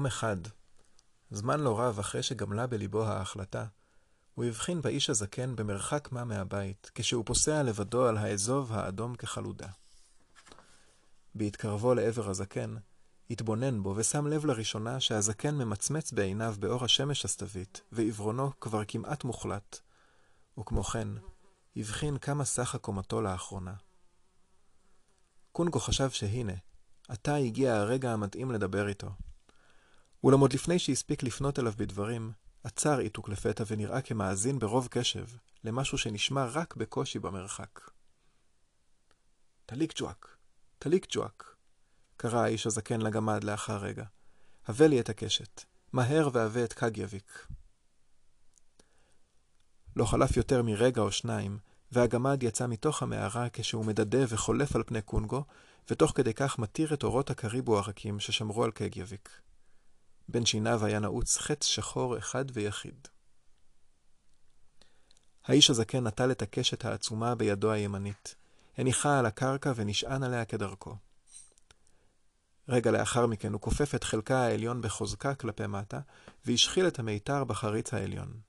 יום אחד, זמן לא רב אחרי שגמלה בליבו ההחלטה, הוא הבחין באיש הזקן במרחק מה מהבית, כשהוא פוסע לבדו על האזוב האדום כחלודה. בהתקרבו לעבר הזקן, התבונן בו ושם לב לראשונה שהזקן ממצמץ בעיניו באור השמש הסתווית, ועברונו כבר כמעט מוחלט. וכמו כן, הבחין כמה סך קומתו לאחרונה. קונגו חשב שהנה, עתה הגיע הרגע המתאים לדבר איתו. אולם עוד לפני שהספיק לפנות אליו בדברים, עצר איתוק לפתע ונראה כמאזין ברוב קשב למשהו שנשמע רק בקושי במרחק. טליק ג'ואק, טליק ג'ואק, קרא האיש הזקן לגמד לאחר רגע. הבא לי את הקשת, מהר והבא את קגייביק. לא חלף יותר מרגע או שניים, והגמד יצא מתוך המערה כשהוא מדדה וחולף על פני קונגו, ותוך כדי כך מתיר את אורות הקריבו הרכים ששמרו על קגייביק. בין שיניו היה נעוץ חץ שחור אחד ויחיד. האיש הזקן נטל את הקשת העצומה בידו הימנית, הניחה על הקרקע ונשען עליה כדרכו. רגע לאחר מכן הוא כופף את חלקה העליון בחוזקה כלפי מטה, והשחיל את המיתר בחריץ העליון.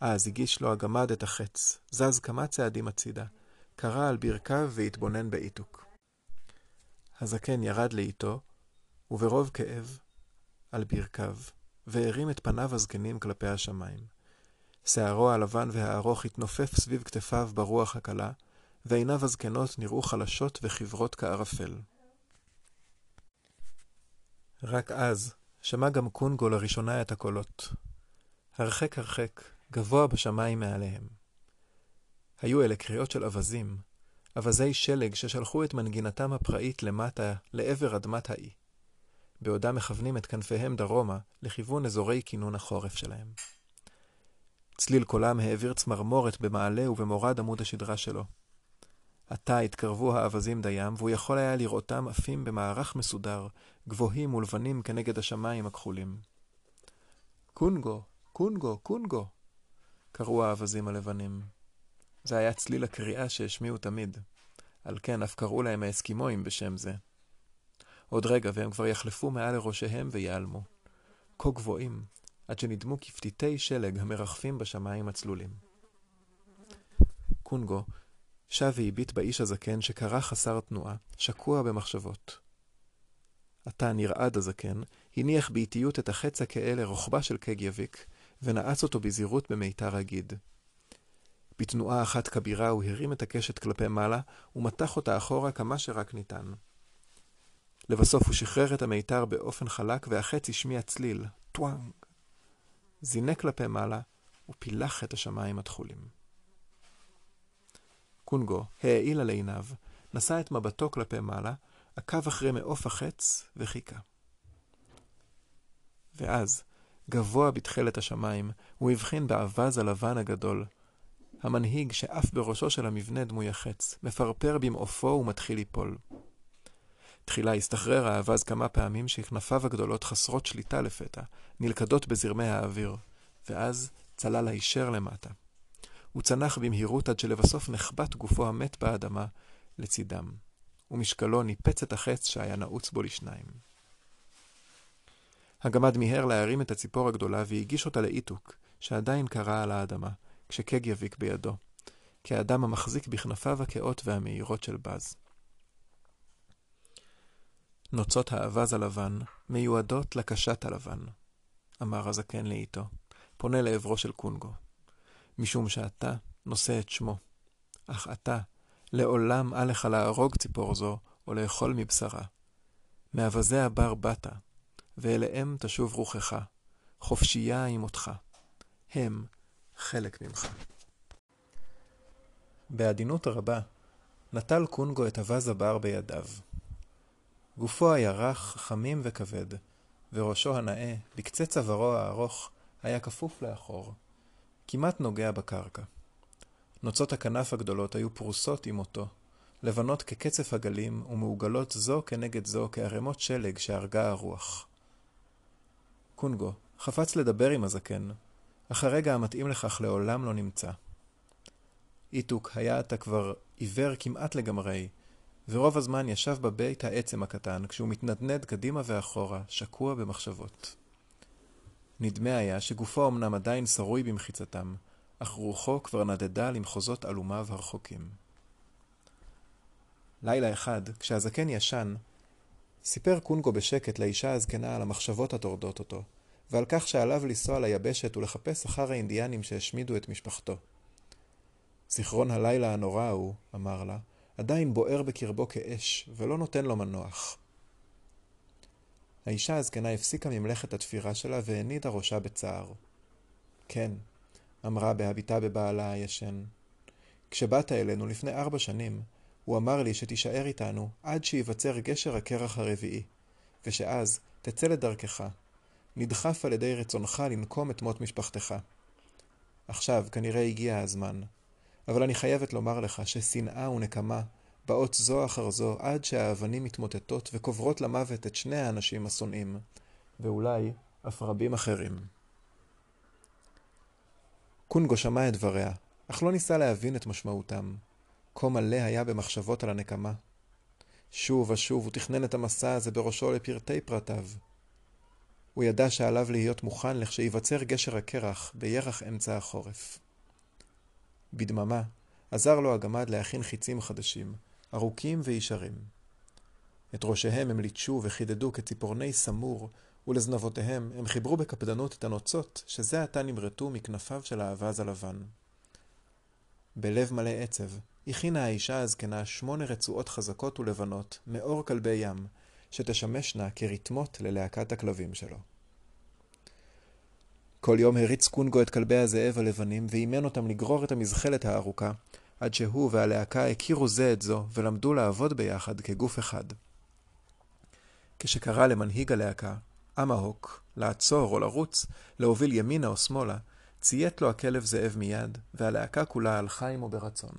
אז הגיש לו הגמד את החץ, זז כמה צעדים הצידה, קרא על ברכיו והתבונן באיתוק. הזקן ירד לאיתו, וברוב כאב, על ברכיו, והרים את פניו הזקנים כלפי השמיים. שערו הלבן והארוך התנופף סביב כתפיו ברוח הקלה, ועיניו הזקנות נראו חלשות וחברות כערפל. רק אז שמע גם קונגו לראשונה את הקולות. הרחק הרחק, גבוה בשמיים מעליהם. היו אלה קריאות של אווזים, אווזי שלג ששלחו את מנגינתם הפראית למטה לעבר אדמת האי, בעודם מכוונים את כנפיהם דרומה לכיוון אזורי כינון החורף שלהם. צליל קולם העביר צמרמורת במעלה ובמורד עמוד השדרה שלו. עתה התקרבו האווזים דיים, והוא יכול היה לראותם עפים במערך מסודר, גבוהים ולבנים כנגד השמיים הכחולים. קונגו, קונגו, קונגו! קראו האווזים הלבנים. זה היה צליל הקריאה שהשמיעו תמיד. על כן אף קראו להם האסקימואים בשם זה. עוד רגע והם כבר יחלפו מעל לראשיהם ויעלמו. כה גבוהים, עד שנדמו כפתיתי שלג המרחפים בשמיים הצלולים. קונגו שב והביט באיש הזקן שקרא חסר תנועה, שקוע במחשבות. עתה נרעד הזקן, הניח באיטיות את החץ הכהה לרוחבה של קגייביק, ונעץ אותו בזהירות במיתר הגיד. בתנועה אחת כבירה הוא הרים את הקשת כלפי מעלה, ומתח אותה אחורה כמה שרק ניתן. לבסוף הוא שחרר את המיתר באופן חלק, והחץ השמיע צליל, twang. זינק כלפי מעלה, ופילח את השמיים התכולים. קונגו העיל על עיניו, נשא את מבטו כלפי מעלה, עקב אחרי מעוף החץ וחיכה. ואז, גבוה בתכלת השמיים, הוא הבחין באווז הלבן הגדול. המנהיג שעף בראשו של המבנה דמוי החץ, מפרפר במעופו ומתחיל ליפול. תחילה הסתחרר האווז כמה פעמים שכנפיו הגדולות חסרות שליטה לפתע, נלכדות בזרמי האוויר, ואז צלל הישר למטה. הוא צנח במהירות עד שלבסוף נחבט גופו המת באדמה לצידם, ומשקלו ניפץ את החץ שהיה נעוץ בו לשניים. הגמד מיהר להרים את הציפור הגדולה והגיש אותה לאיתוק, שעדיין קרא על האדמה, כשקג יביק בידו, כאדם המחזיק בכנפיו הכאות והמאירות של בז. נוצות האווז הלבן מיועדות לקשת הלבן, אמר הזקן לאיתו, פונה לעברו של קונגו. משום שאתה נושא את שמו. אך אתה, לעולם אל לך להרוג ציפור זו, או לאכול מבשרה. מאווזי הבר באת, ואליהם תשוב רוחך, חופשייה עם אותך. הם חלק ממך. בעדינות רבה, נטל קונגו את אווז הבר בידיו. גופו היה רך, חמים וכבד, וראשו הנאה, בקצה צווארו הארוך, היה כפוף לאחור. כמעט נוגע בקרקע. נוצות הכנף הגדולות היו פרוסות עם מותו, לבנות כקצף הגלים ומעוגלות זו כנגד זו כערימות שלג שהרגה הרוח. קונגו חפץ לדבר עם הזקן, אך הרגע המתאים לכך לעולם לא נמצא. איתוק היה עתה כבר עיוור כמעט לגמרי, ורוב הזמן ישב בבית העצם הקטן, כשהוא מתנדנד קדימה ואחורה, שקוע במחשבות. נדמה היה שגופו אמנם עדיין שרוי במחיצתם, אך רוחו כבר נדדה למחוזות עלומיו הרחוקים. לילה אחד, כשהזקן ישן, סיפר קונגו בשקט לאישה הזקנה על המחשבות הטורדות אותו, ועל כך שעליו לנסוע ליבשת ולחפש אחר האינדיאנים שהשמידו את משפחתו. זיכרון הלילה הנורא ההוא, אמר לה, עדיין בוער בקרבו כאש, ולא נותן לו מנוח. האישה הזקנה הפסיקה ממלאכת התפירה שלה והנידה ראשה בצער. כן, אמרה בהביטה בבעלה הישן. כשבאת אלינו לפני ארבע שנים, הוא אמר לי שתישאר איתנו עד שייווצר גשר הקרח הרביעי, ושאז תצא לדרכך, נדחף על ידי רצונך לנקום את מות משפחתך. עכשיו כנראה הגיע הזמן, אבל אני חייבת לומר לך ששנאה ונקמה באות זו אחר זו עד שהאבנים מתמוטטות וקוברות למוות את שני האנשים השונאים, ואולי אף רבים אחרים. קונגו שמע את דבריה, אך לא ניסה להבין את משמעותם. כה מלא היה במחשבות על הנקמה. שוב ושוב הוא תכנן את המסע הזה בראשו לפרטי פרטיו. הוא ידע שעליו להיות מוכן לכשייווצר גשר הקרח בירח אמצע החורף. בדממה עזר לו הגמד להכין חיצים חדשים, ארוכים וישרים. את ראשיהם הם ליטשו וחידדו כציפורני סמור, ולזנבותיהם הם חיברו בקפדנות את הנוצות שזה עתה נמרטו מכנפיו של האווז הלבן. בלב מלא עצב, הכינה האישה הזקנה שמונה רצועות חזקות ולבנות, מאור כלבי ים, שתשמשנה כרתמות ללהקת הכלבים שלו. כל יום הריץ קונגו את כלבי הזאב הלבנים, ואימן אותם לגרור את המזחלת הארוכה, עד שהוא והלהקה הכירו זה את זו, ולמדו לעבוד ביחד כגוף אחד. כשקרא למנהיג הלהקה, אמהוק, לעצור או לרוץ, להוביל ימינה או שמאלה, ציית לו הכלב זאב מיד, והלהקה כולה הלכה עמו ברצון.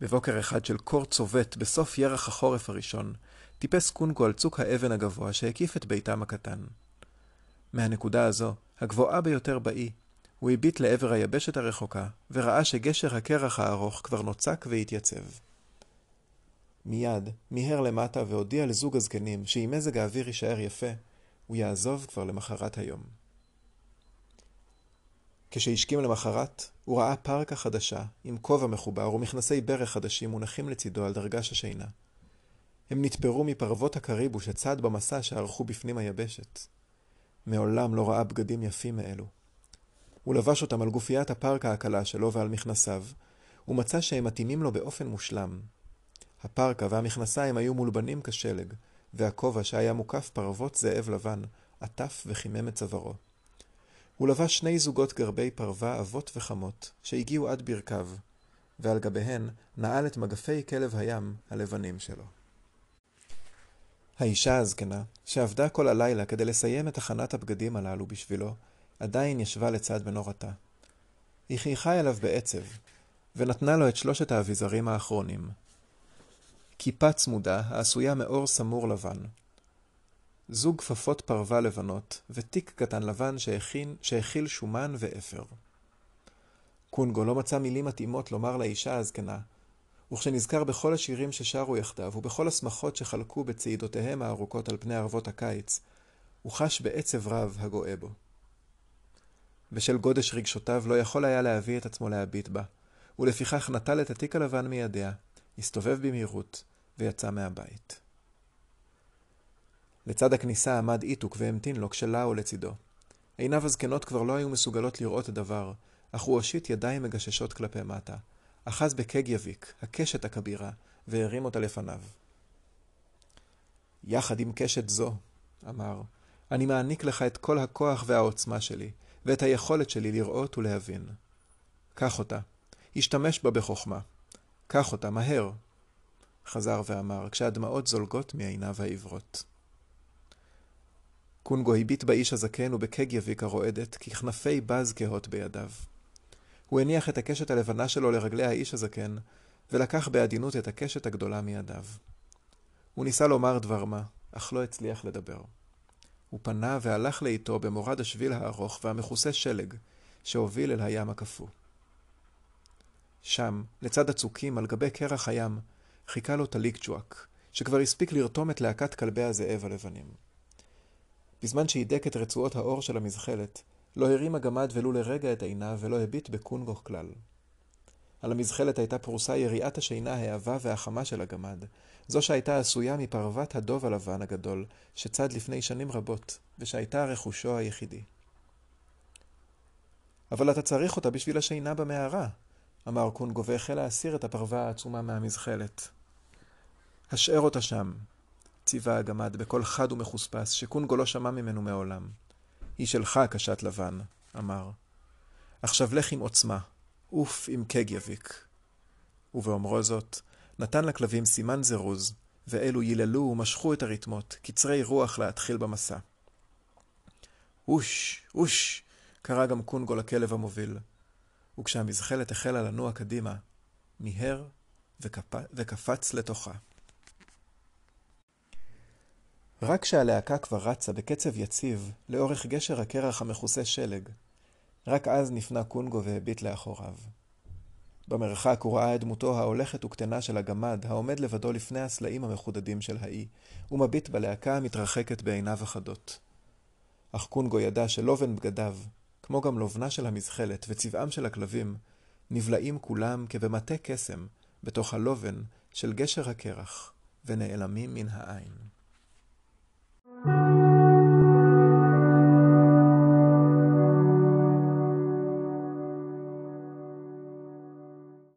בבוקר אחד של קור צובט, בסוף ירח החורף הראשון, טיפס קונגו על צוק האבן הגבוה שהקיף את ביתם הקטן. מהנקודה הזו, הגבוהה ביותר באי, הוא הביט לעבר היבשת הרחוקה, וראה שגשר הקרח הארוך כבר נוצק והתייצב. מיד מיהר למטה והודיע לזוג הזקנים שאם מזג האוויר יישאר יפה, הוא יעזוב כבר למחרת היום. כשהשכים למחרת, הוא ראה פרקה חדשה, עם כובע מחובר ומכנסי ברך חדשים מונחים לצידו על דרגש השינה. הם נתפרו מפרוות הקריבו שצד במסע שערכו בפנים היבשת. מעולם לא ראה בגדים יפים מאלו. הוא לבש אותם על גופיית הפרקה הקלה שלו ועל מכנסיו, ומצא שהם מתאימים לו באופן מושלם. הפרקה והמכנסיים היו מולבנים כשלג, והכובע שהיה מוקף פרוות זאב לבן, עטף וחימם את צווארו. הוא לבש שני זוגות גרבי פרווה עבות וחמות, שהגיעו עד ברכיו, ועל גביהן נעל את מגפי כלב הים הלבנים שלו. האישה הזקנה, שעבדה כל הלילה כדי לסיים את הכנת הבגדים הללו בשבילו, עדיין ישבה לצד מנורתה. היא חייכה אליו בעצב, ונתנה לו את שלושת האביזרים האחרונים. כיפה צמודה העשויה מאור סמור לבן, זוג כפפות פרווה לבנות, ותיק קטן לבן שהכין, שהכיל שומן ואפר. קונגו לא מצא מילים מתאימות לומר לאישה הזקנה, וכשנזכר בכל השירים ששרו יחדיו, ובכל השמחות שחלקו בצעידותיהם הארוכות על פני ערבות הקיץ, הוא חש בעצב רב הגואה בו. בשל גודש רגשותיו לא יכול היה להביא את עצמו להביט בה, ולפיכך נטל את התיק הלבן מידיה, הסתובב במהירות, ויצא מהבית. לצד הכניסה עמד איתוק והמתין לו כשלאו לצידו. עיניו הזקנות כבר לא היו מסוגלות לראות הדבר, אך הוא הושיט ידיים מגששות כלפי מטה. אחז בקגייביק, הקשת הכבירה, והרים אותה לפניו. יחד עם קשת זו, אמר, אני מעניק לך את כל הכוח והעוצמה שלי, ואת היכולת שלי לראות ולהבין. קח אותה, השתמש בה בחוכמה. קח אותה, מהר. חזר ואמר, כשהדמעות זולגות מעיניו העיוורות. קונגו הביט באיש הזקן ובקגייביק הרועדת, ככנפי בז כהות בידיו. הוא הניח את הקשת הלבנה שלו לרגלי האיש הזקן, ולקח בעדינות את הקשת הגדולה מידיו. הוא ניסה לומר דבר מה, אך לא הצליח לדבר. הוא פנה והלך לאיתו במורד השביל הארוך והמכוסה שלג, שהוביל אל הים הקפוא. שם, לצד הצוקים, על גבי קרח הים, חיכה לו טליק ג'ואק, שכבר הספיק לרתום את להקת כלבי הזאב הלבנים. בזמן שהידק את רצועות האור של המזחלת, לא הרים הגמד ולו לרגע את עיניו ולא הביט בקונגו כלל. על המזחלת הייתה פרוסה יריעת השינה העבה והחמה של הגמד, זו שהייתה עשויה מפרוות הדוב הלבן הגדול, שצד לפני שנים רבות, ושהייתה רכושו היחידי. אבל אתה צריך אותה בשביל השינה במערה, אמר קונגו והחל להסיר את הפרווה העצומה מהמזחלת. השאר אותה שם, ציווה הגמד בקול חד ומחוספס, שקונגו לא שמע ממנו מעולם. היא שלך, קשת לבן, אמר. עכשיו לך עם עוצמה, עוף עם קג יביק. ובאומרו זאת, נתן לכלבים סימן זירוז, ואלו ייללו ומשכו את הרתמות, קצרי רוח להתחיל במסע. אוש, אוש, קרא גם קונגו לכלב המוביל, וכשהמזחלת החלה לנוע קדימה, מיהר וקפ... וקפץ לתוכה. רק כשהלהקה כבר רצה בקצב יציב לאורך גשר הקרח המכוסה שלג, רק אז נפנה קונגו והביט לאחוריו. במרחק הוא ראה את דמותו ההולכת וקטנה של הגמד, העומד לבדו לפני הסלעים המחודדים של האי, ומביט בלהקה המתרחקת בעיניו החדות. אך קונגו ידע שלובן בגדיו, כמו גם לובנה של המזחלת וצבעם של הכלבים, נבלעים כולם כבמטה קסם בתוך הלובן של גשר הקרח, ונעלמים מן העין.